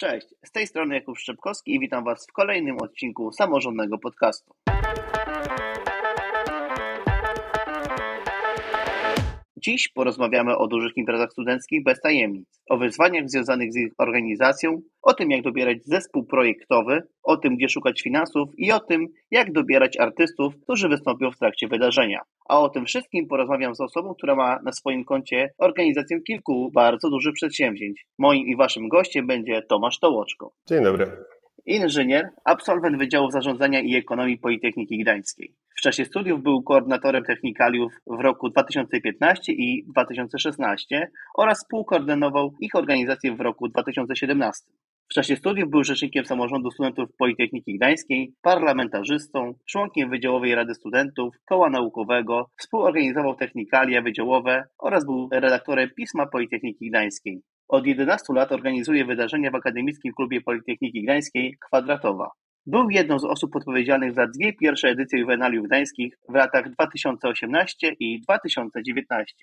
Cześć, z tej strony Jakub Szczepkowski i witam Was w kolejnym odcinku samorządnego podcastu. Dziś porozmawiamy o dużych imprezach studenckich bez tajemnic, o wyzwaniach związanych z ich organizacją, o tym jak dobierać zespół projektowy, o tym gdzie szukać finansów i o tym jak dobierać artystów, którzy wystąpią w trakcie wydarzenia. A o tym wszystkim porozmawiam z osobą, która ma na swoim koncie organizację kilku bardzo dużych przedsięwzięć. Moim i Waszym gościem będzie Tomasz Tołoczko. Dzień dobry. Inżynier, absolwent Wydziału Zarządzania i Ekonomii Politechniki Gdańskiej. W czasie studiów był koordynatorem technikaliów w roku 2015 i 2016 oraz współkoordynował ich organizację w roku 2017. W czasie studiów był rzecznikiem samorządu studentów Politechniki Gdańskiej, parlamentarzystą, członkiem Wydziałowej Rady Studentów, Koła Naukowego, współorganizował technikalia wydziałowe oraz był redaktorem Pisma Politechniki Gdańskiej. Od 11 lat organizuje wydarzenia w Akademickim Klubie Politechniki Gdańskiej Kwadratowa. Był jedną z osób odpowiedzialnych za dwie pierwsze edycje juwenaliów gdańskich w latach 2018 i 2019.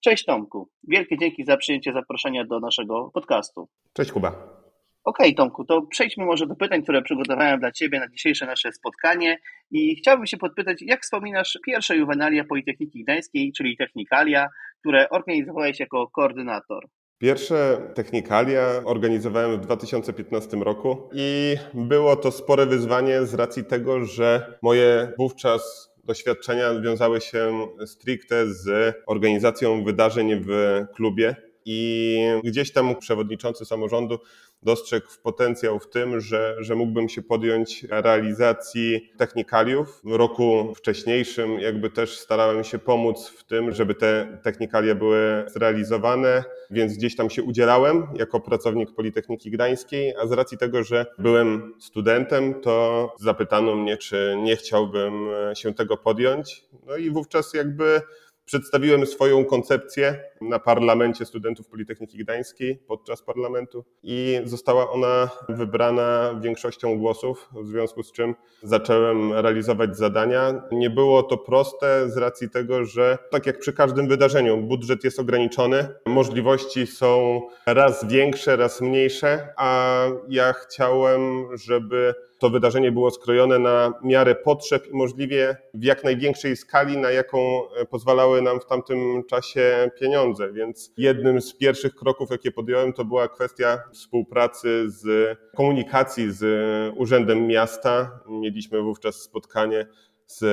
Cześć Tomku, wielkie dzięki za przyjęcie zaproszenia do naszego podcastu. Cześć Kuba. Okej okay, Tomku, to przejdźmy może do pytań, które przygotowałem dla Ciebie na dzisiejsze nasze spotkanie i chciałbym się podpytać, jak wspominasz pierwsze juwenalia Politechniki Gdańskiej, czyli Technikalia, które organizowałeś jako koordynator? Pierwsze technikalia organizowałem w 2015 roku i było to spore wyzwanie z racji tego, że moje wówczas doświadczenia wiązały się stricte z organizacją wydarzeń w klubie i gdzieś tam przewodniczący samorządu dostrzegł potencjał w tym, że, że mógłbym się podjąć realizacji technikaliów. W roku wcześniejszym jakby też starałem się pomóc w tym, żeby te technikalia były zrealizowane, więc gdzieś tam się udzielałem jako pracownik Politechniki Gdańskiej, a z racji tego, że byłem studentem, to zapytano mnie, czy nie chciałbym się tego podjąć. No i wówczas jakby Przedstawiłem swoją koncepcję na parlamencie studentów Politechniki Gdańskiej podczas parlamentu i została ona wybrana większością głosów, w związku z czym zacząłem realizować zadania. Nie było to proste z racji tego, że tak jak przy każdym wydarzeniu, budżet jest ograniczony, możliwości są raz większe, raz mniejsze, a ja chciałem, żeby to wydarzenie było skrojone na miarę potrzeb i możliwie w jak największej skali, na jaką e, pozwalały nam w tamtym czasie pieniądze. Więc jednym z pierwszych kroków, jakie podjąłem, to była kwestia współpracy z komunikacji z Urzędem Miasta. Mieliśmy wówczas spotkanie z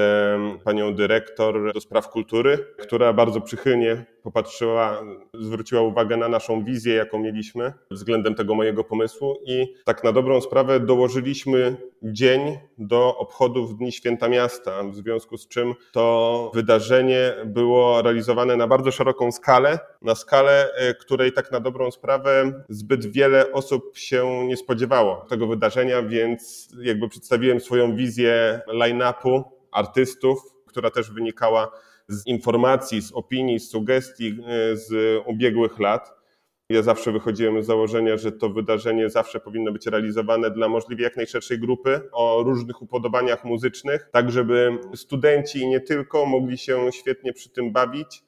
panią dyrektor do spraw kultury, która bardzo przychylnie popatrzyła, zwróciła uwagę na naszą wizję, jaką mieliśmy względem tego mojego pomysłu i tak na dobrą sprawę dołożyliśmy dzień do obchodów Dni Święta Miasta, w związku z czym to wydarzenie było realizowane na bardzo szeroką skalę, na skalę, e, której tak na dobrą sprawę zbyt wiele osób się nie spodziewało tego wydarzenia, więc jakby przedstawiłem swoją wizję line-upu artystów, która też wynikała z informacji, z opinii, z sugestii e, z ubiegłych lat. Ja zawsze wychodziłem z założenia, że to wydarzenie zawsze powinno być realizowane dla możliwie jak najszerszej grupy o różnych upodobaniach muzycznych, tak żeby studenci i nie tylko mogli się świetnie przy tym bawić,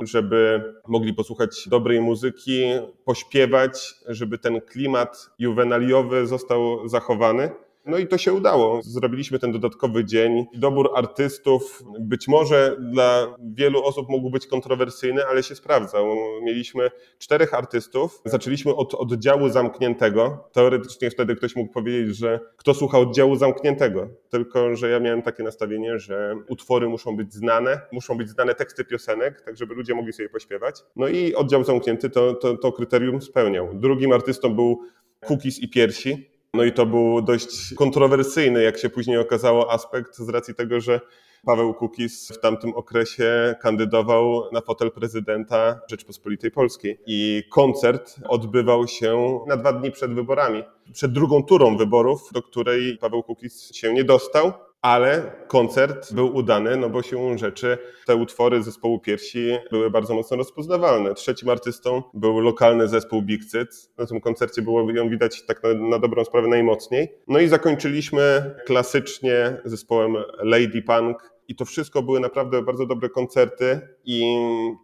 żeby mogli posłuchać dobrej muzyki, pośpiewać, żeby ten klimat juwenaliowy został zachowany. No i to się udało. Zrobiliśmy ten dodatkowy dzień. Dobór artystów być może dla wielu osób mógł być kontrowersyjny, ale się sprawdzał. Mieliśmy czterech artystów. Zaczęliśmy od oddziału zamkniętego. Teoretycznie wtedy ktoś mógł powiedzieć, że kto słucha oddziału zamkniętego. Tylko, że ja miałem takie nastawienie, że utwory muszą być znane, muszą być znane teksty piosenek, tak żeby ludzie mogli sobie pośpiewać. No i oddział zamknięty to, to, to kryterium spełniał. Drugim artystą był Cookies i Piersi. No i to był dość kontrowersyjny, jak się później okazało, aspekt z racji tego, że Paweł Kukis w tamtym okresie kandydował na fotel prezydenta Rzeczpospolitej Polskiej. I koncert odbywał się na dwa dni przed wyborami. Przed drugą turą wyborów, do której Paweł Kukis się nie dostał ale koncert był udany, no bo siłą rzeczy te utwory zespołu Piersi były bardzo mocno rozpoznawalne. Trzecim artystą był lokalny zespół Big Cyt. Na tym koncercie było ją widać tak na, na dobrą sprawę najmocniej. No i zakończyliśmy klasycznie zespołem Lady Punk, i to wszystko były naprawdę bardzo dobre koncerty i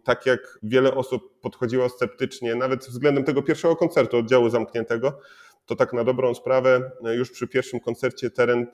tak jak wiele osób podchodziło sceptycznie, nawet względem tego pierwszego koncertu oddziału zamkniętego, to tak na dobrą sprawę już przy pierwszym koncercie teren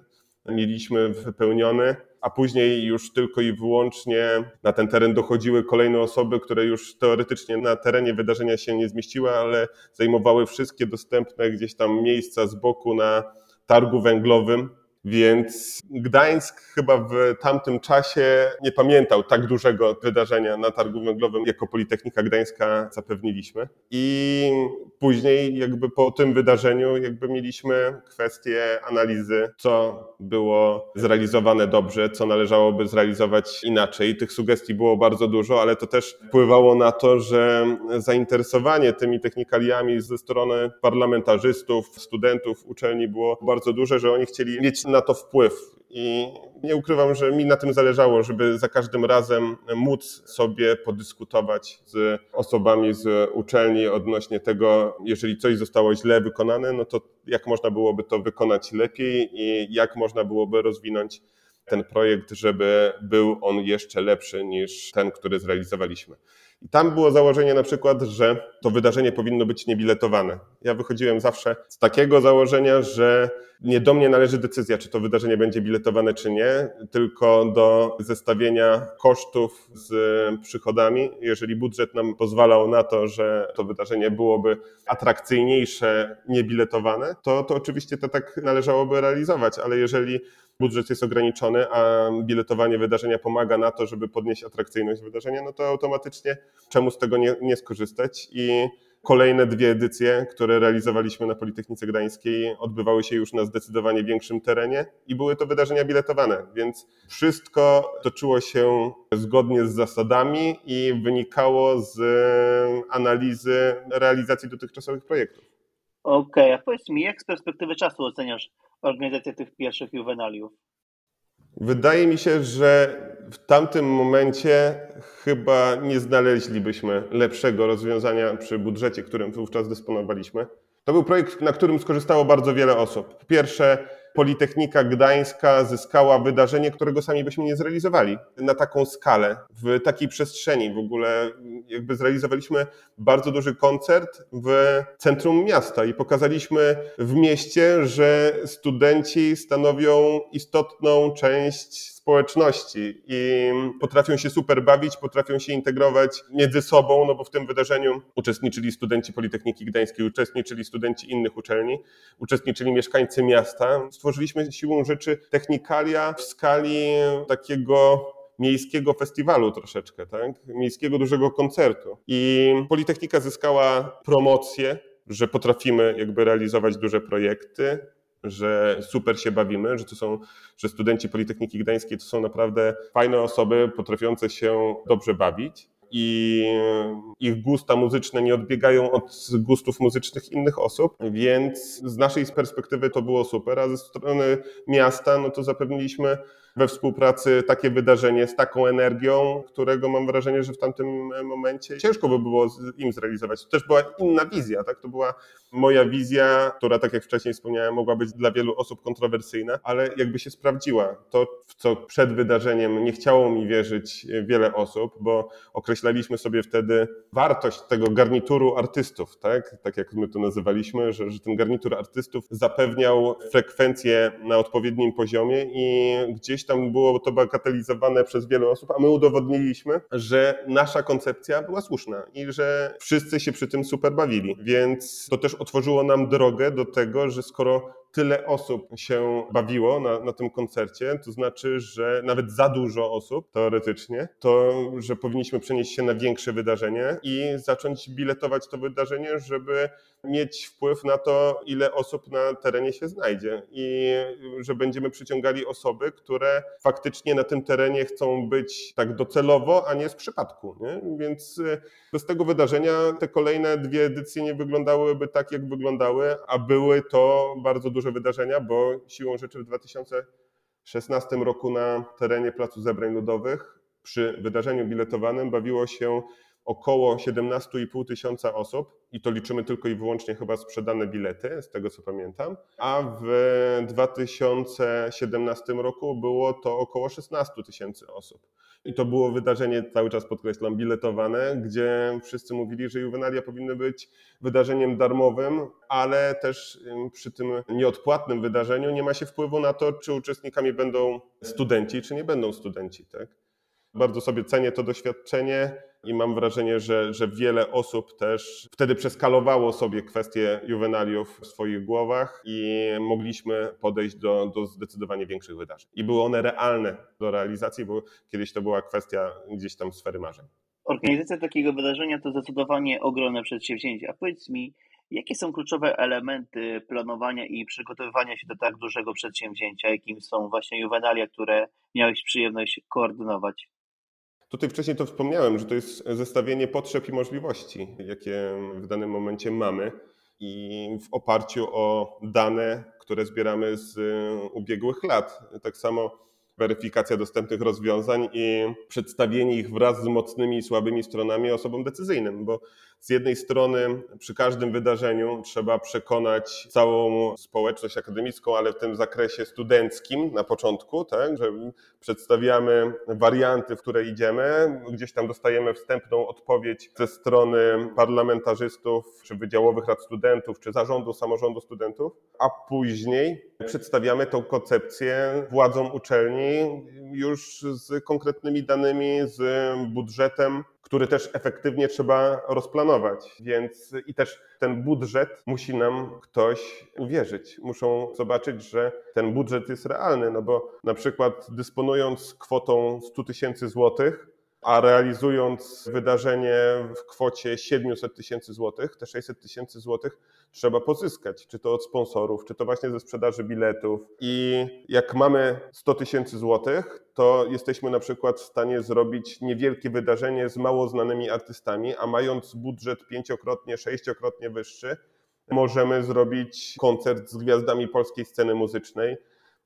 mieliśmy wypełniony, a później już tylko i wyłącznie na ten teren dochodziły kolejne osoby, które już teoretycznie na terenie wydarzenia się nie zmieściły, ale zajmowały wszystkie dostępne gdzieś tam miejsca z boku na targu węglowym. Więc Gdańsk chyba w tamtym czasie nie pamiętał tak dużego wydarzenia na targu węglowym, jako Politechnika Gdańska zapewniliśmy. I później jakby po tym wydarzeniu jakby mieliśmy kwestię analizy, co było zrealizowane dobrze, co należałoby zrealizować inaczej. Tych sugestii było bardzo dużo, ale to też wpływało na to, że zainteresowanie tymi technikaliami ze strony parlamentarzystów, studentów uczelni było bardzo duże, że oni chcieli mieć na to wpływ. I nie ukrywam, że mi na tym zależało, żeby za każdym razem móc sobie podyskutować z osobami z uczelni odnośnie tego, jeżeli coś zostało źle wykonane, no to jak można byłoby to wykonać lepiej i jak można byłoby rozwinąć ten projekt, żeby był on jeszcze lepszy niż ten, który zrealizowaliśmy. I tam było założenie na przykład, że to wydarzenie powinno być niebiletowane. Ja wychodziłem zawsze z takiego założenia, że nie do mnie należy decyzja, czy to wydarzenie będzie biletowane, czy nie, tylko do zestawienia kosztów z przychodami. Jeżeli budżet nam pozwalał na to, że to wydarzenie byłoby atrakcyjniejsze, niebiletowane, to, to oczywiście to tak należałoby realizować, ale jeżeli budżet jest ograniczony, a biletowanie wydarzenia pomaga na to, żeby podnieść atrakcyjność wydarzenia, no to automatycznie czemu z tego nie, nie skorzystać i Kolejne dwie edycje, które realizowaliśmy na Politechnice Gdańskiej, odbywały się już na zdecydowanie większym terenie i były to wydarzenia biletowane, więc wszystko toczyło się zgodnie z zasadami i wynikało z analizy realizacji dotychczasowych projektów. Okej, okay, a powiedz mi, jak z perspektywy czasu oceniasz organizację tych pierwszych juwenaliów? Wydaje mi się, że w tamtym momencie chyba nie znaleźlibyśmy lepszego rozwiązania przy budżecie, którym wówczas dysponowaliśmy. To był projekt, na którym skorzystało bardzo wiele osób. Po pierwsze, Politechnika Gdańska zyskała wydarzenie, którego sami byśmy nie zrealizowali na taką skalę, w takiej przestrzeni. W ogóle jakby zrealizowaliśmy bardzo duży koncert w centrum miasta i pokazaliśmy w mieście, że studenci stanowią istotną część społeczności i potrafią się super bawić, potrafią się integrować między sobą, no bo w tym wydarzeniu uczestniczyli studenci Politechniki Gdańskiej, uczestniczyli studenci innych uczelni, uczestniczyli mieszkańcy miasta. Stworzyliśmy siłą rzeczy technikalia w skali takiego miejskiego festiwalu troszeczkę, tak? miejskiego dużego koncertu. I Politechnika zyskała promocję, że potrafimy jakby realizować duże projekty, że super się bawimy, że to są, że studenci Politechniki Gdańskiej to są naprawdę fajne osoby, potrafiące się dobrze bawić i ich gusta muzyczne nie odbiegają od gustów muzycznych innych osób, więc z naszej perspektywy to było super, a ze strony miasta no to zapewniliśmy we współpracy takie wydarzenie z taką energią, którego mam wrażenie, że w tamtym momencie ciężko by było im zrealizować. To też była inna wizja, tak? To była moja wizja, która, tak jak wcześniej wspomniałem, mogła być dla wielu osób kontrowersyjna, ale jakby się sprawdziła. To, w co przed wydarzeniem nie chciało mi wierzyć wiele osób, bo określaliśmy sobie wtedy wartość tego garnituru artystów, tak? Tak jak my to nazywaliśmy, że, że ten garnitur artystów zapewniał frekwencję na odpowiednim poziomie i gdzieś tam było to bagatelizowane przez wiele osób, a my udowodniliśmy, że nasza koncepcja była słuszna i że wszyscy się przy tym super bawili. Więc to też otworzyło nam drogę do tego, że skoro tyle osób się bawiło na, na tym koncercie, to znaczy, że nawet za dużo osób teoretycznie, to że powinniśmy przenieść się na większe wydarzenie i zacząć biletować to wydarzenie, żeby mieć wpływ na to, ile osób na terenie się znajdzie i że będziemy przyciągali osoby, które faktycznie na tym terenie chcą być tak docelowo, a nie z przypadku. Nie? Więc y, bez tego wydarzenia te kolejne dwie edycje nie wyglądałyby tak, jak wyglądały, a były to bardzo duże wydarzenia, bo siłą rzeczy w 2016 roku na terenie Placu Zebrań Ludowych przy wydarzeniu biletowanym bawiło się około 17,5 tysiąca osób i to liczymy tylko i wyłącznie chyba sprzedane bilety, z tego co pamiętam, a w 2017 roku było to około 16 tysięcy osób. I to było wydarzenie, cały czas podkreślam, biletowane, gdzie wszyscy mówili, że juwenalia powinny być wydarzeniem darmowym, ale też przy tym nieodpłatnym wydarzeniu nie ma się wpływu na to, czy uczestnikami będą studenci, czy nie będą studenci. Tak? Bardzo sobie cenię to doświadczenie i mam wrażenie, że, że wiele osób też wtedy przeskalowało sobie kwestie juwenaliów w swoich głowach i mogliśmy podejść do, do zdecydowanie większych wydarzeń. I były one realne do realizacji, bo kiedyś to była kwestia gdzieś tam sfery marzeń. Organizacja takiego wydarzenia to zdecydowanie ogromne przedsięwzięcie. A powiedz mi, jakie są kluczowe elementy planowania i przygotowywania się do tak dużego przedsięwzięcia, jakim są właśnie juwenalia, które miałeś przyjemność koordynować? Tutaj wcześniej to wspomniałem, że to jest zestawienie potrzeb i możliwości, jakie w danym momencie mamy i w oparciu o dane, które zbieramy z ubiegłych lat. Tak samo weryfikacja dostępnych rozwiązań i przedstawienie ich wraz z mocnymi i słabymi stronami osobom decyzyjnym, bo z jednej strony przy każdym wydarzeniu trzeba przekonać całą społeczność akademicką, ale w tym zakresie studenckim na początku, tak, że przedstawiamy warianty, w które idziemy, gdzieś tam dostajemy wstępną odpowiedź ze strony parlamentarzystów, czy wydziałowych rad studentów, czy zarządu samorządu studentów, a później przedstawiamy tą koncepcję władzom uczelni już z konkretnymi danymi, z budżetem, który też efektywnie trzeba rozplanować. Więc i też ten budżet musi nam ktoś uwierzyć. Muszą zobaczyć, że ten budżet jest realny, no bo na przykład dysponując kwotą 100 tysięcy złotych, a realizując wydarzenie w kwocie 700 tysięcy złotych, te 600 tysięcy złotych trzeba pozyskać, czy to od sponsorów, czy to właśnie ze sprzedaży biletów. I jak mamy 100 tysięcy złotych, to jesteśmy na przykład w stanie zrobić niewielkie wydarzenie z mało znanymi artystami, a mając budżet pięciokrotnie, sześciokrotnie wyższy, możemy zrobić koncert z gwiazdami polskiej sceny muzycznej.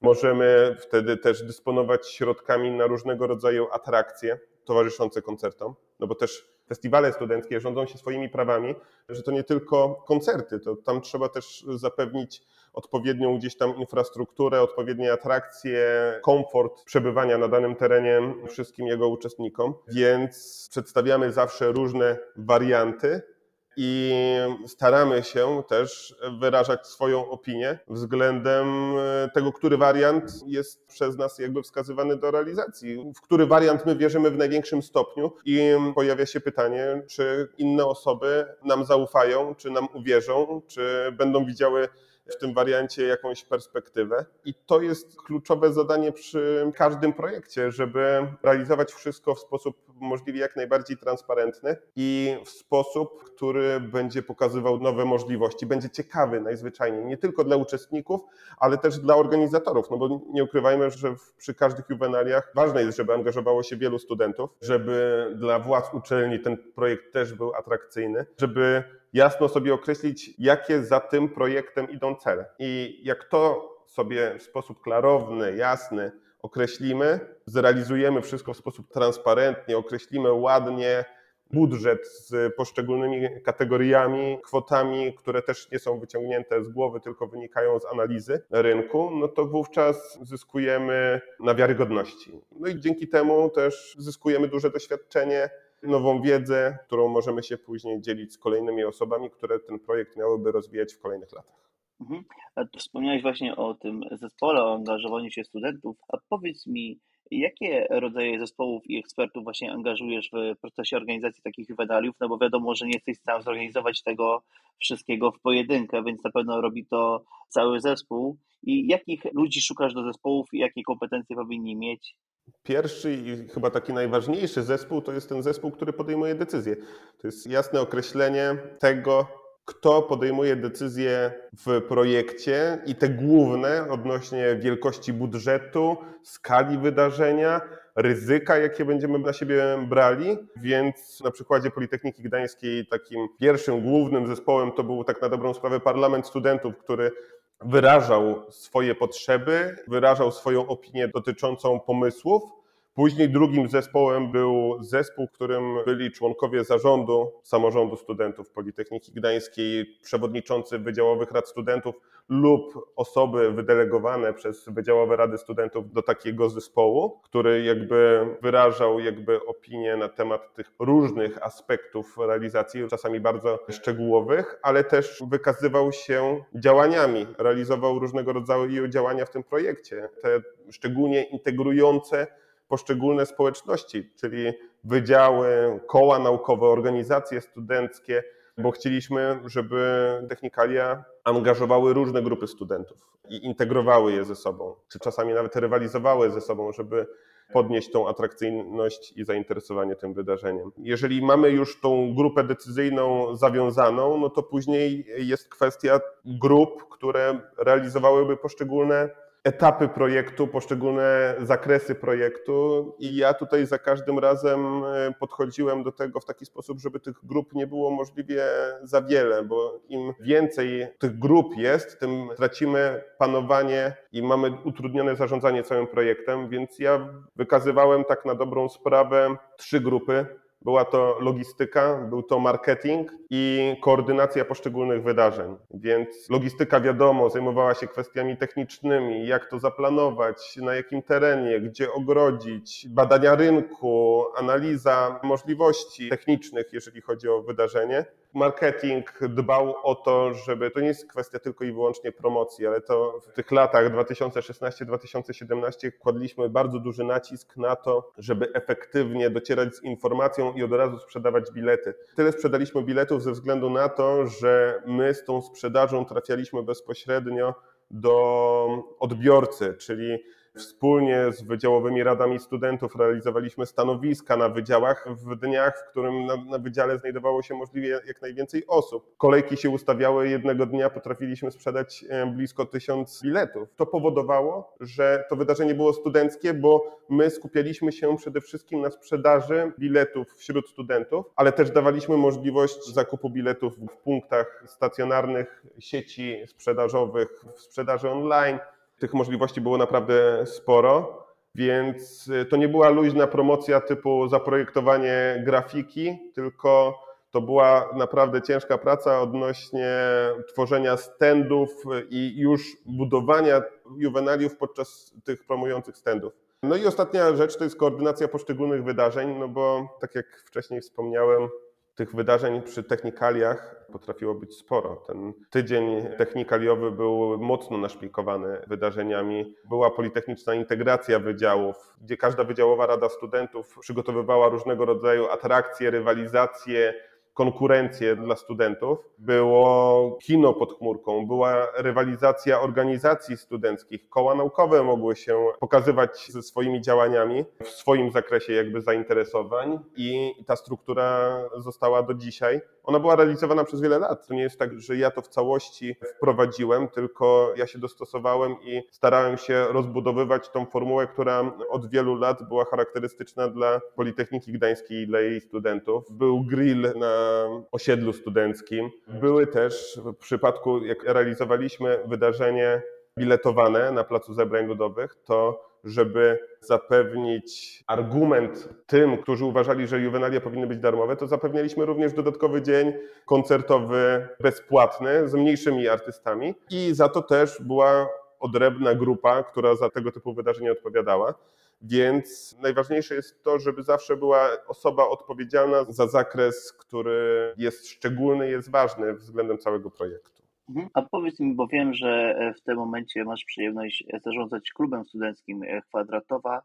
Możemy wtedy też dysponować środkami na różnego rodzaju atrakcje towarzyszące koncertom, no bo też festiwale studenckie rządzą się swoimi prawami, że to nie tylko koncerty, to tam trzeba też zapewnić odpowiednią gdzieś tam infrastrukturę, odpowiednie atrakcje, komfort przebywania na danym terenie wszystkim jego uczestnikom, więc przedstawiamy zawsze różne warianty i staramy się też wyrażać swoją opinię względem tego, który wariant jest przez nas jakby wskazywany do realizacji, w który wariant my wierzymy w największym stopniu i pojawia się pytanie, czy inne osoby nam zaufają, czy nam uwierzą, czy będą widziały w tym wariancie jakąś perspektywę. I to jest kluczowe zadanie przy każdym projekcie, żeby realizować wszystko w sposób możliwie jak najbardziej transparentny i w sposób, który będzie pokazywał nowe możliwości, będzie ciekawy najzwyczajniej, nie tylko dla uczestników, ale też dla organizatorów, no bo nie ukrywajmy, że przy każdych juwenaliach ważne jest, żeby angażowało się wielu studentów, żeby dla władz uczelni ten projekt też był atrakcyjny, żeby jasno sobie określić, jakie za tym projektem idą cele. I jak to sobie w sposób klarowny, jasny określimy, zrealizujemy wszystko w sposób transparentny, określimy ładnie budżet z poszczególnymi kategoriami, kwotami, które też nie są wyciągnięte z głowy, tylko wynikają z analizy rynku, no to wówczas zyskujemy na wiarygodności. No i dzięki temu też zyskujemy duże doświadczenie nową wiedzę, którą możemy się później dzielić z kolejnymi osobami, które ten projekt miałyby rozwijać w kolejnych latach. Mhm. Wspomniałeś właśnie o tym zespole, o angażowaniu się studentów. A powiedz mi, jakie rodzaje zespołów i ekspertów właśnie angażujesz w procesie organizacji takich juwenaliów? No bo wiadomo, że nie jesteś sam zorganizować tego wszystkiego w pojedynkę, więc na pewno robi to cały zespół. I jakich ludzi szukasz do zespołów i jakie kompetencje powinni mieć? Pierwszy i chyba taki najważniejszy zespół to jest ten zespół, który podejmuje decyzje. To jest jasne określenie tego, kto podejmuje decyzje w projekcie i te główne odnośnie wielkości budżetu, skali wydarzenia, ryzyka, jakie będziemy na siebie brali. Więc na przykładzie Politechniki Gdańskiej takim pierwszym głównym zespołem to był tak na dobrą sprawę Parlament Studentów, który wyrażał swoje potrzeby, wyrażał swoją opinię dotyczącą pomysłów, Później drugim zespołem był zespół, którym byli członkowie zarządu samorządu studentów Politechniki Gdańskiej, przewodniczący wydziałowych rad studentów lub osoby wydelegowane przez wydziałowe rady studentów do takiego zespołu, który jakby wyrażał jakby opinię na temat tych różnych aspektów realizacji, czasami bardzo szczegółowych, ale też wykazywał się działaniami, realizował różnego rodzaju działania w tym projekcie, te szczególnie integrujące poszczególne społeczności, czyli wydziały, koła naukowe, organizacje studenckie, bo chcieliśmy, żeby technikalia angażowały różne grupy studentów i integrowały je ze sobą, czy czasami nawet rywalizowały ze sobą, żeby podnieść tą atrakcyjność i zainteresowanie tym wydarzeniem. Jeżeli mamy już tą grupę decyzyjną zawiązaną, no to później jest kwestia grup, które realizowałyby poszczególne etapy projektu, poszczególne zakresy projektu i ja tutaj za każdym razem e, podchodziłem do tego w taki sposób, żeby tych grup nie było możliwie za wiele, bo im więcej tych grup jest, tym tracimy panowanie i mamy utrudnione zarządzanie całym projektem, więc ja wykazywałem tak na dobrą sprawę trzy grupy była to logistyka, był to marketing i koordynacja poszczególnych wydarzeń. Więc logistyka, wiadomo, zajmowała się kwestiami technicznymi, jak to zaplanować, na jakim terenie, gdzie ogrodzić, badania rynku, analiza możliwości technicznych, jeżeli chodzi o wydarzenie marketing dbał o to, żeby to nie jest kwestia tylko i wyłącznie promocji, ale to w tych latach 2016-2017 kładliśmy bardzo duży nacisk na to, żeby efektywnie docierać z informacją i od razu sprzedawać bilety. Tyle sprzedaliśmy biletów ze względu na to, że my z tą sprzedażą trafialiśmy bezpośrednio do odbiorcy, czyli Wspólnie z wydziałowymi radami studentów realizowaliśmy stanowiska na wydziałach w dniach, w którym na, na, wydziale znajdowało się możliwie jak najwięcej osób. Kolejki się ustawiały, jednego dnia potrafiliśmy sprzedać e, blisko tysiąc biletów. To powodowało, że to wydarzenie było studenckie, bo my skupialiśmy się przede wszystkim na sprzedaży biletów wśród studentów, ale też dawaliśmy możliwość zakupu biletów w punktach stacjonarnych sieci sprzedażowych, w sprzedaży online tych możliwości było naprawdę sporo, więc y, to nie była luźna promocja typu zaprojektowanie grafiki, tylko to była naprawdę ciężka praca odnośnie tworzenia standów i już budowania juwenaliów podczas tych promujących standów. No i ostatnia rzecz to jest koordynacja poszczególnych wydarzeń, no bo tak jak wcześniej wspomniałem, tych wydarzeń przy technikaliach potrafiło być sporo. Ten tydzień technikaliowy był mocno naszpikowany wydarzeniami. Była politechniczna integracja wydziałów, gdzie każda wydziałowa rada studentów przygotowywała różnego rodzaju atrakcje, rywalizacje, konkurencję dla studentów, było kino pod chmurką, była rywalizacja organizacji studenckich, koła naukowe mogły się pokazywać ze swoimi działaniami w swoim zakresie jakby zainteresowań i ta struktura została do dzisiaj. Ona była realizowana przez wiele lat. To nie jest tak, że ja to w całości wprowadziłem, tylko ja się dostosowałem i starałem się rozbudowywać tą formułę, która od wielu lat była charakterystyczna dla Politechniki Gdańskiej i dla jej studentów. Był grill na osiedlu studenckim. Były też w przypadku, jak realizowaliśmy wydarzenie biletowane na Placu Zebrań Ludowych, to żeby zapewnić argument tym, którzy uważali, że juwenalia powinny być darmowe, to zapewnialiśmy również dodatkowy dzień koncertowy bezpłatny z mniejszymi artystami i za to też była odrębna grupa, która za tego typu wydarzenia odpowiadała. Więc najważniejsze jest to, żeby zawsze była osoba odpowiedzialna za zakres, który jest szczególny, jest ważny względem całego projektu. Mhm. A powiedz mi, bo wiem, że w tym momencie masz przyjemność zarządzać klubem studenckim Kwadratowa.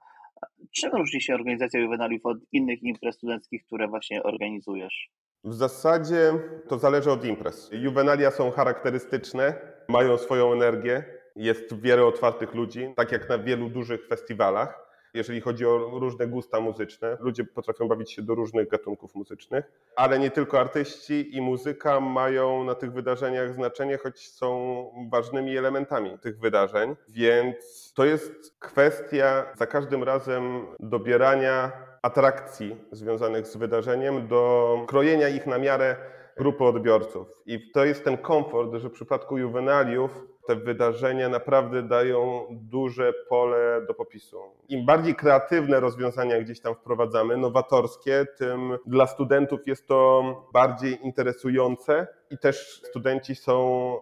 Czym różni się organizacja juwenaliów od innych imprez studenckich, które właśnie organizujesz? W zasadzie to zależy od imprez. Juwenalia są charakterystyczne, mają swoją energię, jest wiele otwartych ludzi, tak jak na wielu dużych festiwalach jeżeli chodzi o różne gusta muzyczne. Ludzie potrafią bawić się do różnych gatunków muzycznych, ale nie tylko artyści i muzyka mają na tych wydarzeniach znaczenie, choć są ważnymi elementami tych wydarzeń, więc to jest kwestia za każdym razem dobierania atrakcji związanych z wydarzeniem, do krojenia ich na miarę grupy odbiorców. I to jest ten komfort, że w przypadku juwenaliów te wydarzenia naprawdę dają duże pole do popisu. Im bardziej kreatywne rozwiązania gdzieś tam wprowadzamy, nowatorskie, tym dla studentów jest to bardziej interesujące i też studenci są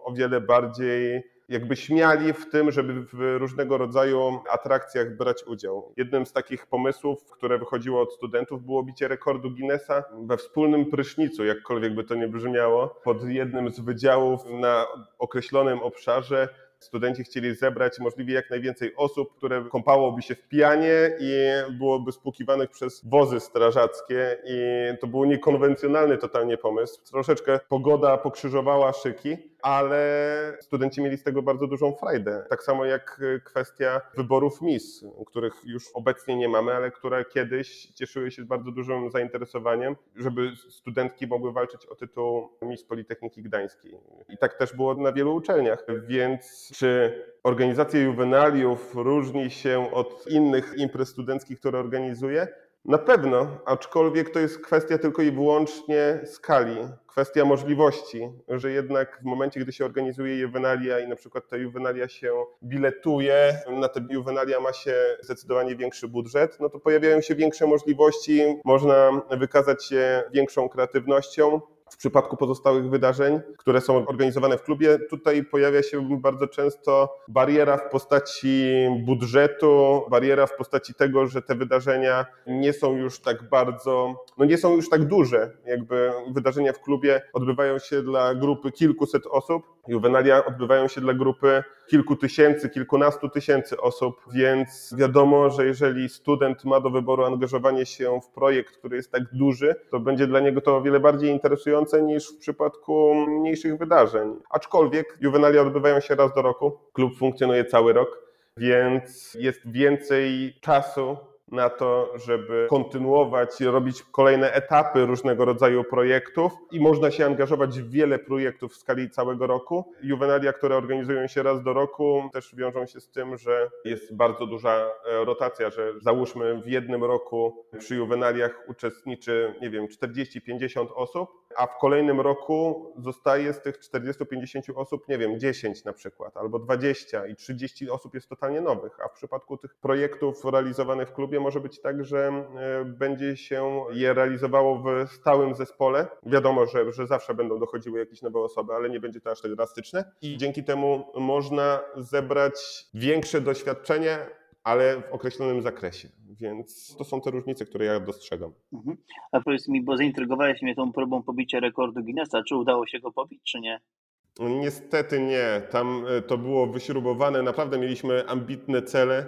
o wiele bardziej jakby śmiali w tym, żeby w różnego rodzaju atrakcjach brać udział. Jednym z takich pomysłów, które wychodziło od studentów, było bicie rekordu Guinnessa we wspólnym prysznicu, jakkolwiek by to nie brzmiało, pod jednym z wydziałów na określonym obszarze studenci chcieli zebrać możliwie jak najwięcej osób, które kąpałoby się w pijanie i byłoby spłukiwanych przez wozy strażackie i to był niekonwencjonalny totalnie pomysł. Troszeczkę pogoda pokrzyżowała szyki, ale studenci mieli z tego bardzo dużą frajdę. Tak samo jak kwestia wyborów mis, których już obecnie nie mamy, ale które kiedyś cieszyły się bardzo dużym zainteresowaniem, żeby studentki mogły walczyć o tytuł Miss Politechniki Gdańskiej. I tak też było na wielu uczelniach, więc czy organizacja juwenaliów różni się od innych imprez studenckich, które organizuje? Na pewno, aczkolwiek to jest kwestia tylko i wyłącznie skali, kwestia możliwości, że jednak w momencie, gdy się organizuje juwenalia i na przykład ta juwenalia się biletuje, na te juwenalia ma się zdecydowanie większy budżet, no to pojawiają się większe możliwości, można wykazać się większą kreatywnością, w przypadku pozostałych wydarzeń, które są organizowane w klubie, tutaj pojawia się bardzo często bariera w postaci budżetu, bariera w postaci tego, że te wydarzenia nie są już tak bardzo, no nie są już tak duże. Jakby wydarzenia w klubie odbywają się dla grupy kilkuset osób, juwenalia odbywają się dla grupy kilku tysięcy, kilkunastu tysięcy osób, więc wiadomo, że jeżeli student ma do wyboru angażowanie się w projekt, który jest tak duży, to będzie dla niego to o wiele bardziej interesujące niż w przypadku mniejszych wydarzeń. Aczkolwiek juwenalia odbywają się raz do roku, klub funkcjonuje cały rok, więc jest więcej czasu na to, żeby kontynuować, robić kolejne etapy różnego rodzaju projektów i można się angażować w wiele projektów w skali całego roku. Juwenalia, które organizują się raz do roku, też wiążą się z tym, że jest bardzo duża e, rotacja, że załóżmy w jednym roku przy juwenaliach uczestniczy, nie wiem, 40-50 osób, a w kolejnym roku zostaje z tych 40-50 osób, nie wiem, 10 na przykład, albo 20 i 30 osób jest totalnie nowych, a w przypadku tych projektów realizowanych w klubie może być tak, że e, będzie się je realizowało w stałym zespole. Wiadomo, że, że zawsze będą dochodziły jakieś nowe osoby, ale nie będzie to aż tak drastyczne i dzięki temu można zebrać większe doświadczenie, ale w określonym zakresie. Więc to są te różnice, które ja dostrzegam. Mhm. A powiedz mi, bo zaintrygowałeś mnie tą próbą pobicia rekordu Guinnessa. Czy udało się go pobić, czy nie? Niestety nie. Tam e, to było wyśrubowane. Naprawdę mieliśmy ambitne cele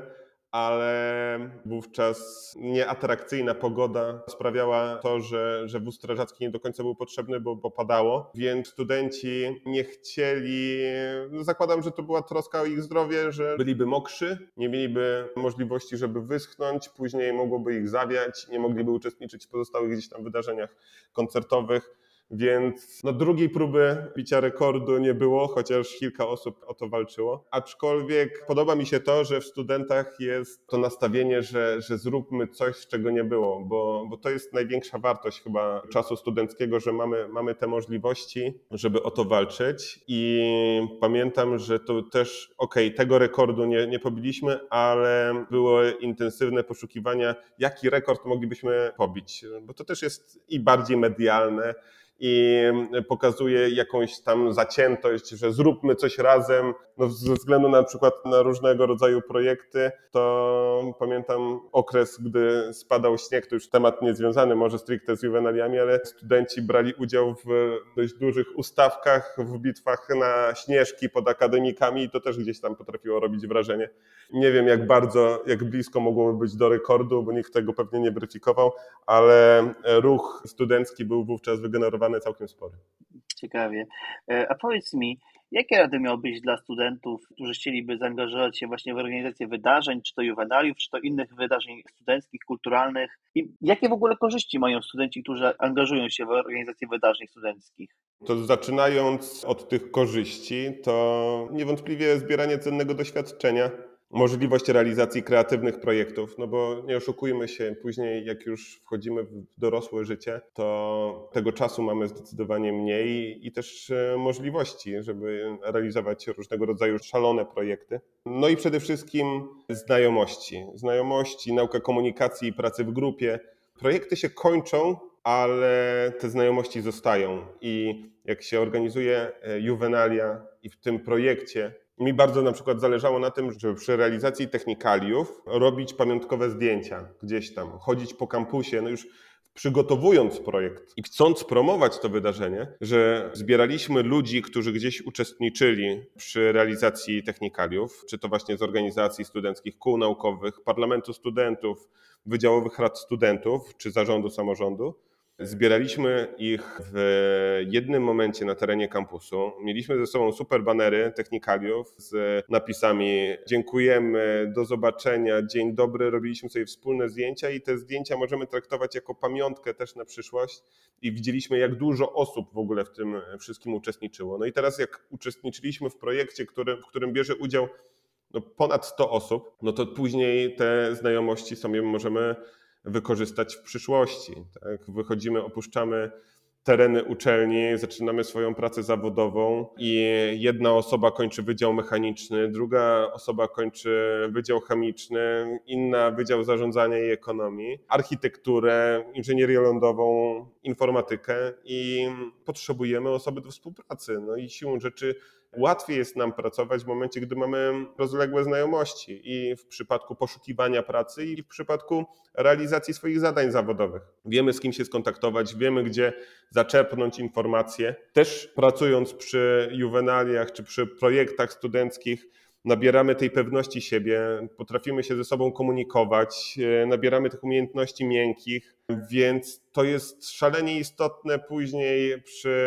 ale wówczas nieatrakcyjna pogoda sprawiała to, że, że wóz strażacki nie do końca był potrzebny, bo, bo padało, więc studenci nie chcieli, no zakładam, że to była troska o ich zdrowie, że byliby mokrzy, nie mieliby możliwości, żeby wyschnąć, później mogłoby ich zawiać, nie mogliby uczestniczyć w pozostałych gdzieś tam wydarzeniach koncertowych więc no, drugiej próby bicia rekordu nie było, chociaż kilka osób o to walczyło. Aczkolwiek podoba mi się to, że w studentach jest to nastawienie, że, że zróbmy coś, czego nie było, bo, bo to jest największa wartość chyba czasu studenckiego, że mamy, mamy te możliwości, żeby o to walczyć. I pamiętam, że to też, okej, okay, tego rekordu nie, nie pobiliśmy, ale były intensywne poszukiwania, jaki rekord moglibyśmy pobić, bo to też jest i bardziej medialne i pokazuje jakąś tam zaciętość, że zróbmy coś razem. No, ze względu na przykład na różnego rodzaju projekty, to pamiętam okres, gdy spadał śnieg, to już temat niezwiązany może stricte z juwenaliami, ale studenci brali udział w dość dużych ustawkach, w bitwach na śnieżki pod akademikami i to też gdzieś tam potrafiło robić wrażenie. Nie wiem jak bardzo, jak blisko mogłoby być do rekordu, bo nikt tego pewnie nie weryfikował, ale ruch studencki był wówczas wygenerowany całkiem spory. Ciekawie. E, a powiedz mi, jakie rady miałbyś dla studentów, którzy chcieliby zaangażować się właśnie w organizację wydarzeń, czy to juwenaliów, czy to innych wydarzeń studenckich, kulturalnych? I jakie w ogóle korzyści mają studenci, którzy angażują się w organizację wydarzeń studenckich? To zaczynając od tych korzyści, to niewątpliwie zbieranie cennego doświadczenia możliwość realizacji kreatywnych projektów, no bo nie oszukujmy się, później jak już wchodzimy w dorosłe życie, to tego czasu mamy zdecydowanie mniej i też e, możliwości, żeby realizować różnego rodzaju szalone projekty. No i przede wszystkim znajomości. Znajomości, nauka komunikacji i pracy w grupie. Projekty się kończą, ale te znajomości zostają i jak się organizuje e, juwenalia i w tym projekcie mi bardzo na przykład zależało na tym, żeby przy realizacji technikaliów robić pamiątkowe zdjęcia gdzieś tam, chodzić po kampusie, no już przygotowując projekt i chcąc promować to wydarzenie, że zbieraliśmy ludzi, którzy gdzieś uczestniczyli przy realizacji technikaliów, czy to właśnie z organizacji studenckich, kół naukowych, parlamentu studentów, wydziałowych rad studentów, czy zarządu samorządu, Zbieraliśmy ich w jednym momencie na terenie kampusu. Mieliśmy ze sobą super banery technikaliów z napisami dziękujemy, do zobaczenia, dzień dobry. Robiliśmy sobie wspólne zdjęcia i te zdjęcia możemy traktować jako pamiątkę też na przyszłość. I widzieliśmy, jak dużo osób w ogóle w tym wszystkim uczestniczyło. No i teraz, jak uczestniczyliśmy w projekcie, który, w którym bierze udział no ponad 100 osób, no to później te znajomości sobie możemy wykorzystać w przyszłości. Tak? Wychodzimy, opuszczamy tereny uczelni, zaczynamy swoją pracę zawodową i jedna osoba kończy wydział mechaniczny, druga osoba kończy wydział chemiczny, inna wydział zarządzania i ekonomii, architekturę, inżynierię lądową, informatykę i potrzebujemy osoby do współpracy. No i siłą rzeczy łatwiej jest nam pracować w momencie, gdy mamy rozległe znajomości i w przypadku poszukiwania pracy, i w przypadku realizacji swoich zadań zawodowych. Wiemy, z kim się skontaktować, wiemy, gdzie zaczerpnąć informacje. Też pracując przy juwenaliach czy przy projektach studenckich, nabieramy tej pewności siebie, potrafimy się ze sobą komunikować, e, nabieramy tych umiejętności miękkich, więc to jest szalenie istotne później przy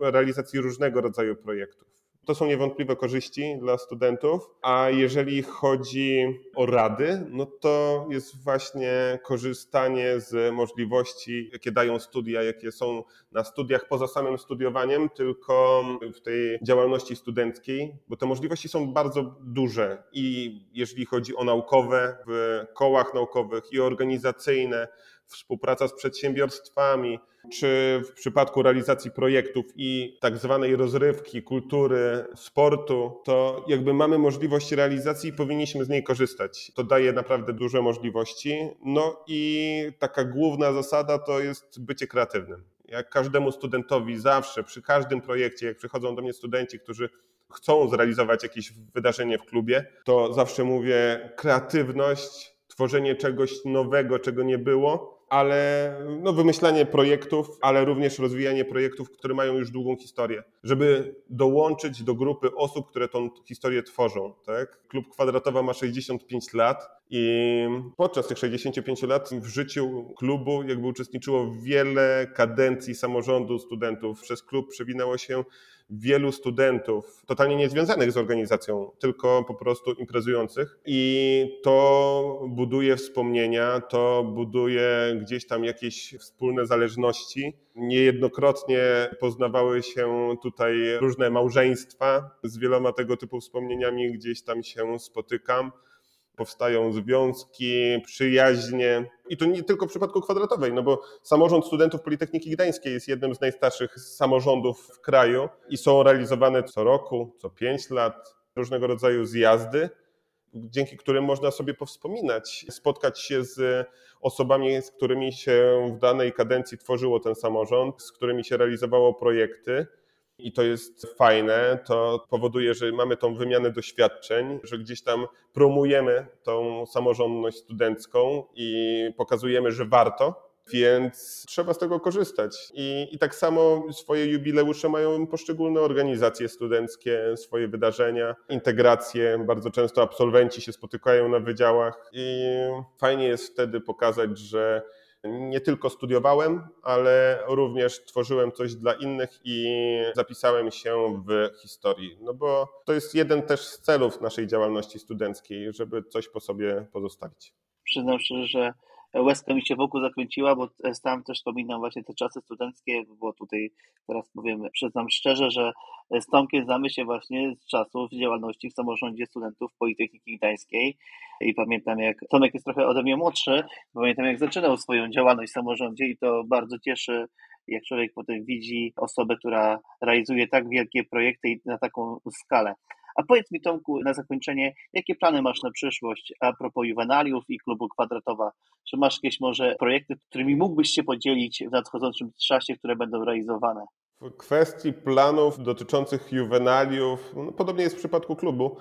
realizacji różnego rodzaju projektów. To są niewątpliwe korzyści dla studentów, a jeżeli chodzi o rady, no to jest właśnie korzystanie z możliwości, jakie dają studia, jakie są na studiach poza samym studiowaniem, tylko w tej działalności studenckiej, bo te możliwości są bardzo duże. I jeżeli chodzi o naukowe w kołach naukowych i organizacyjne, współpraca z przedsiębiorstwami, czy w przypadku realizacji projektów i tak zwanej rozrywki, kultury, sportu, to jakby mamy możliwość realizacji i powinniśmy z niej korzystać. To daje naprawdę duże możliwości. No i taka główna zasada to jest bycie kreatywnym. Jak każdemu studentowi zawsze, przy każdym projekcie, jak przychodzą do mnie studenci, którzy chcą zrealizować jakieś wydarzenie w klubie, to zawsze mówię kreatywność, tworzenie czegoś nowego, czego nie było, ale no, wymyślanie projektów, ale również rozwijanie projektów, które mają już długą historię, żeby dołączyć do grupy osób, które tą historię tworzą. Tak? Klub Kwadratowa ma 65 lat i podczas tych 65 lat w życiu klubu jakby uczestniczyło wiele kadencji samorządu studentów. Przez klub przewinęło się wielu studentów, totalnie niezwiązanych z organizacją, tylko po prostu imprezujących. I to buduje wspomnienia, to buduje gdzieś tam jakieś wspólne zależności. Niejednokrotnie poznawały się tutaj różne małżeństwa. Z wieloma tego typu wspomnieniami gdzieś tam się spotykam powstają związki, przyjaźnie. I to nie tylko w przypadku kwadratowej, no bo samorząd studentów Politechniki Gdańskiej jest jednym z najstarszych samorządów w kraju i są realizowane co roku, co pięć lat różnego rodzaju zjazdy, dzięki którym można sobie powspominać, spotkać się z osobami, z którymi się w danej kadencji tworzyło ten samorząd, z którymi się realizowało projekty i to jest fajne, to powoduje, że mamy tą wymianę doświadczeń, że gdzieś tam promujemy tą samorządność studencką i pokazujemy, że warto, więc trzeba z tego korzystać. I, I tak samo swoje jubileusze mają poszczególne organizacje studenckie, swoje wydarzenia, integracje. Bardzo często absolwenci się spotykają na wydziałach i fajnie jest wtedy pokazać, że nie tylko studiowałem, ale również tworzyłem coś dla innych i zapisałem się w historii. No bo to jest jeden też z celów naszej działalności studenckiej, żeby coś po sobie pozostawić. Przyznam szczerze, że łezka mi się wokół zakręciła, bo sam też wspominam właśnie te czasy studenckie, bo tutaj teraz powiem, przyznam szczerze, że z Tomkiem znamy się właśnie z czasów działalności w samorządzie studentów Politechniki Gdańskiej i pamiętam jak, Tomek jest trochę ode mnie młodszy, pamiętam jak zaczynał swoją działalność w samorządzie i to bardzo cieszy, jak człowiek potem widzi osobę, która realizuje tak wielkie projekty na taką skalę. A powiedz mi Tomku na zakończenie, jakie plany masz na przyszłość a propos juwenaliów i klubu kwadratowa? Czy masz jakieś może projekty, którymi mógłbyś się podzielić w nadchodzącym czasie, które będą realizowane? W kwestii planów dotyczących juwenaliów, no podobnie jest w przypadku klubu,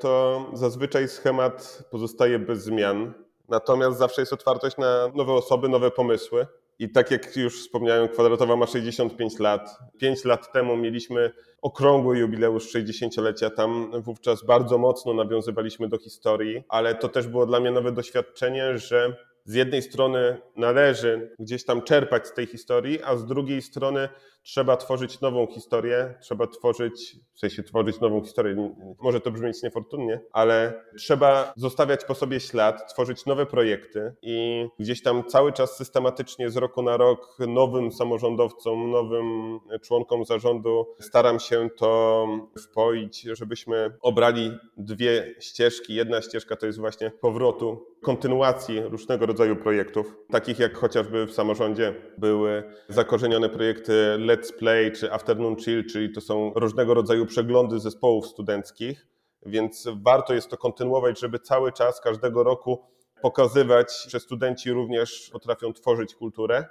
to zazwyczaj schemat pozostaje bez zmian. Natomiast zawsze jest otwartość na nowe osoby, nowe pomysły. I tak jak już wspomniałem, kwadratowa ma 65 lat. 5 lat temu mieliśmy okrągły jubileusz 60-lecia. Tam wówczas bardzo mocno nawiązywaliśmy do historii, ale to też było dla mnie nowe doświadczenie, że z jednej strony należy gdzieś tam czerpać z tej historii, a z drugiej strony trzeba tworzyć nową historię, trzeba tworzyć, w sensie tworzyć nową historię, może to brzmieć niefortunnie, ale trzeba zostawiać po sobie ślad, tworzyć nowe projekty i gdzieś tam cały czas systematycznie z roku na rok nowym samorządowcom, nowym członkom zarządu staram się to wpoić, żebyśmy obrali dwie ścieżki. Jedna ścieżka to jest właśnie powrotu, kontynuacji różnego rodzaju projektów, takich jak chociażby w samorządzie były zakorzenione projekty Let's Play czy Afternoon Chill, czyli to są różnego rodzaju przeglądy zespołów studenckich, więc warto jest to kontynuować, żeby cały czas, każdego roku pokazywać, że studenci również potrafią tworzyć kulturę.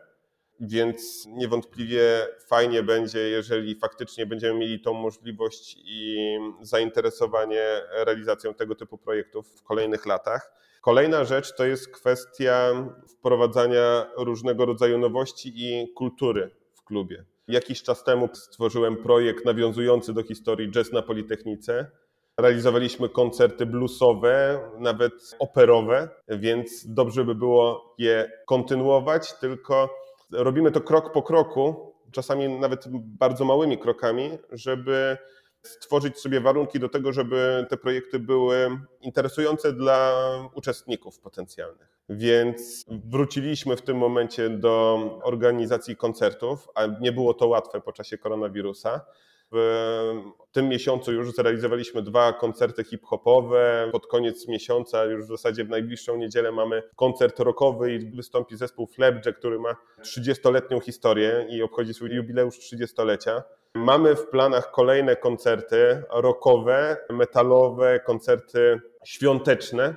Więc niewątpliwie fajnie będzie, jeżeli faktycznie będziemy mieli tą możliwość i zainteresowanie realizacją tego typu projektów w kolejnych latach. Kolejna rzecz to jest kwestia wprowadzania różnego rodzaju nowości i kultury w klubie. Jakiś czas temu stworzyłem projekt nawiązujący do historii jazz na Politechnice. Realizowaliśmy koncerty bluesowe, nawet operowe, więc dobrze by było je kontynuować, tylko robimy to krok po kroku, czasami nawet bardzo małymi krokami, żeby stworzyć sobie warunki do tego, żeby te projekty były interesujące dla uczestników potencjalnych. Więc wróciliśmy w tym momencie do organizacji koncertów, a nie było to łatwe po czasie koronawirusa. W tym miesiącu już zrealizowaliśmy dwa koncerty hip-hopowe. Pod koniec miesiąca, już w zasadzie w najbliższą niedzielę, mamy koncert rockowy i wystąpi zespół Flapjack, który ma 30-letnią historię i obchodzi swój jubileusz 30-lecia. Mamy w planach kolejne koncerty rockowe, metalowe, koncerty świąteczne.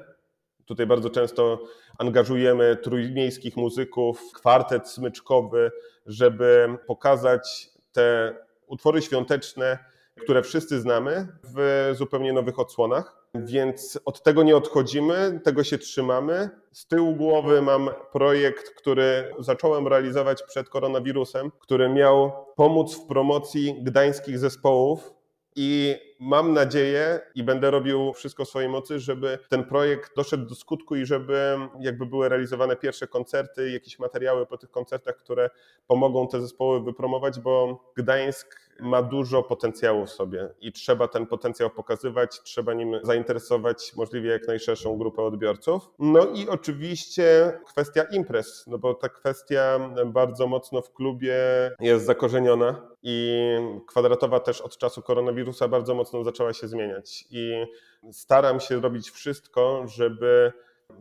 Tutaj bardzo często angażujemy trójmiejskich muzyków, kwartet smyczkowy, żeby pokazać te utwory świąteczne, które wszyscy znamy, w zupełnie nowych odsłonach. Więc od tego nie odchodzimy, tego się trzymamy. Z tyłu głowy mam projekt, który zacząłem realizować przed koronawirusem, który miał pomóc w promocji gdańskich zespołów i mam nadzieję i będę robił wszystko w swojej mocy, żeby ten projekt doszedł do skutku i żeby jakby były realizowane pierwsze koncerty, jakieś materiały po tych koncertach, które pomogą te zespoły wypromować, bo Gdańsk ma dużo potencjału w sobie i trzeba ten potencjał pokazywać, trzeba nim zainteresować możliwie jak najszerszą grupę odbiorców. No i oczywiście kwestia imprez, no bo ta kwestia bardzo mocno w klubie jest zakorzeniona i kwadratowa też od czasu koronawirusa bardzo mocno zaczęła się zmieniać i staram się robić wszystko, żeby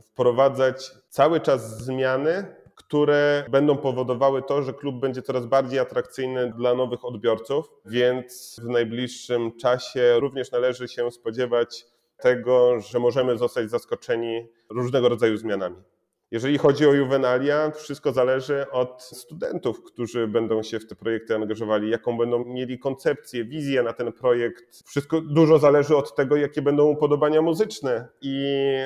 wprowadzać cały czas zmiany, które będą powodowały to, że klub będzie coraz bardziej atrakcyjny dla nowych odbiorców, więc w najbliższym czasie również należy się spodziewać tego, że możemy zostać zaskoczeni różnego rodzaju zmianami. Jeżeli chodzi o juwenalia, wszystko zależy od studentów, którzy będą się w te projekty angażowali, jaką będą mieli koncepcję, wizję na ten projekt. Wszystko dużo zależy od tego, jakie będą upodobania muzyczne i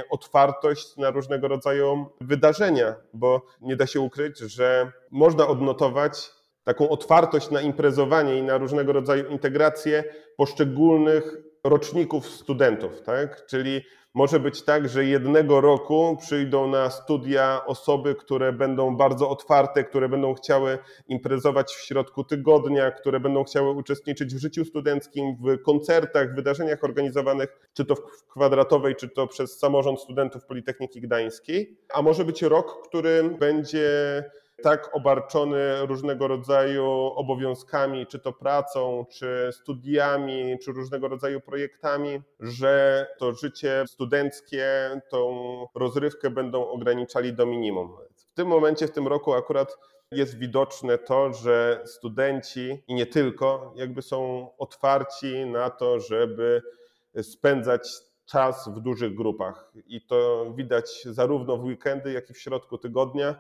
otwartość na różnego rodzaju wydarzenia, bo nie da się ukryć, że można odnotować taką otwartość na imprezowanie i na różnego rodzaju integrację poszczególnych roczników studentów, tak? Czyli może być tak, że jednego roku przyjdą na studia osoby, które będą bardzo otwarte, które będą chciały imprezować w środku tygodnia, które będą chciały uczestniczyć w życiu studenckim, w koncertach, wydarzeniach organizowanych, czy to w kwadratowej, czy to przez samorząd studentów Politechniki Gdańskiej. A może być rok, który będzie tak obarczony różnego rodzaju obowiązkami, czy to pracą, czy studiami, czy różnego rodzaju projektami, że to życie studenckie, tą rozrywkę będą ograniczali do minimum. W tym momencie, w tym roku akurat jest widoczne to, że studenci i nie tylko, jakby są otwarci na to, żeby spędzać czas w dużych grupach. I to widać zarówno w weekendy, jak i w środku tygodnia.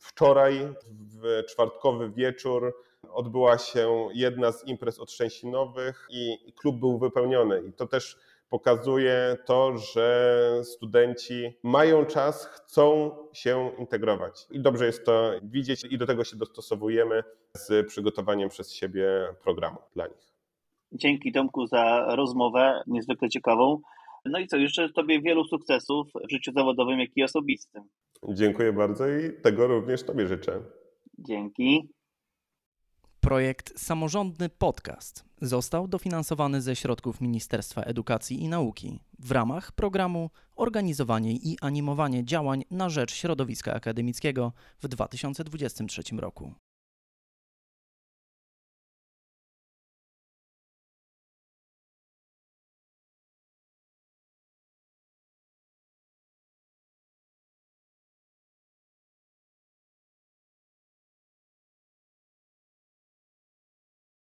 Wczoraj, w czwartkowy wieczór, odbyła się jedna z imprez otrzęsinowych i klub był wypełniony. I to też pokazuje to, że studenci mają czas, chcą się integrować. I dobrze jest to widzieć i do tego się dostosowujemy z przygotowaniem przez siebie programu dla nich. Dzięki Tomku za rozmowę, niezwykle ciekawą. No i co, życzę Tobie wielu sukcesów w życiu zawodowym, jak i osobistym. Dziękuję bardzo i tego również Tobie życzę. Dzięki. Projekt Samorządny Podcast został dofinansowany ze środków Ministerstwa Edukacji i Nauki w ramach programu Organizowanie i animowanie działań na rzecz środowiska akademickiego w 2023 roku.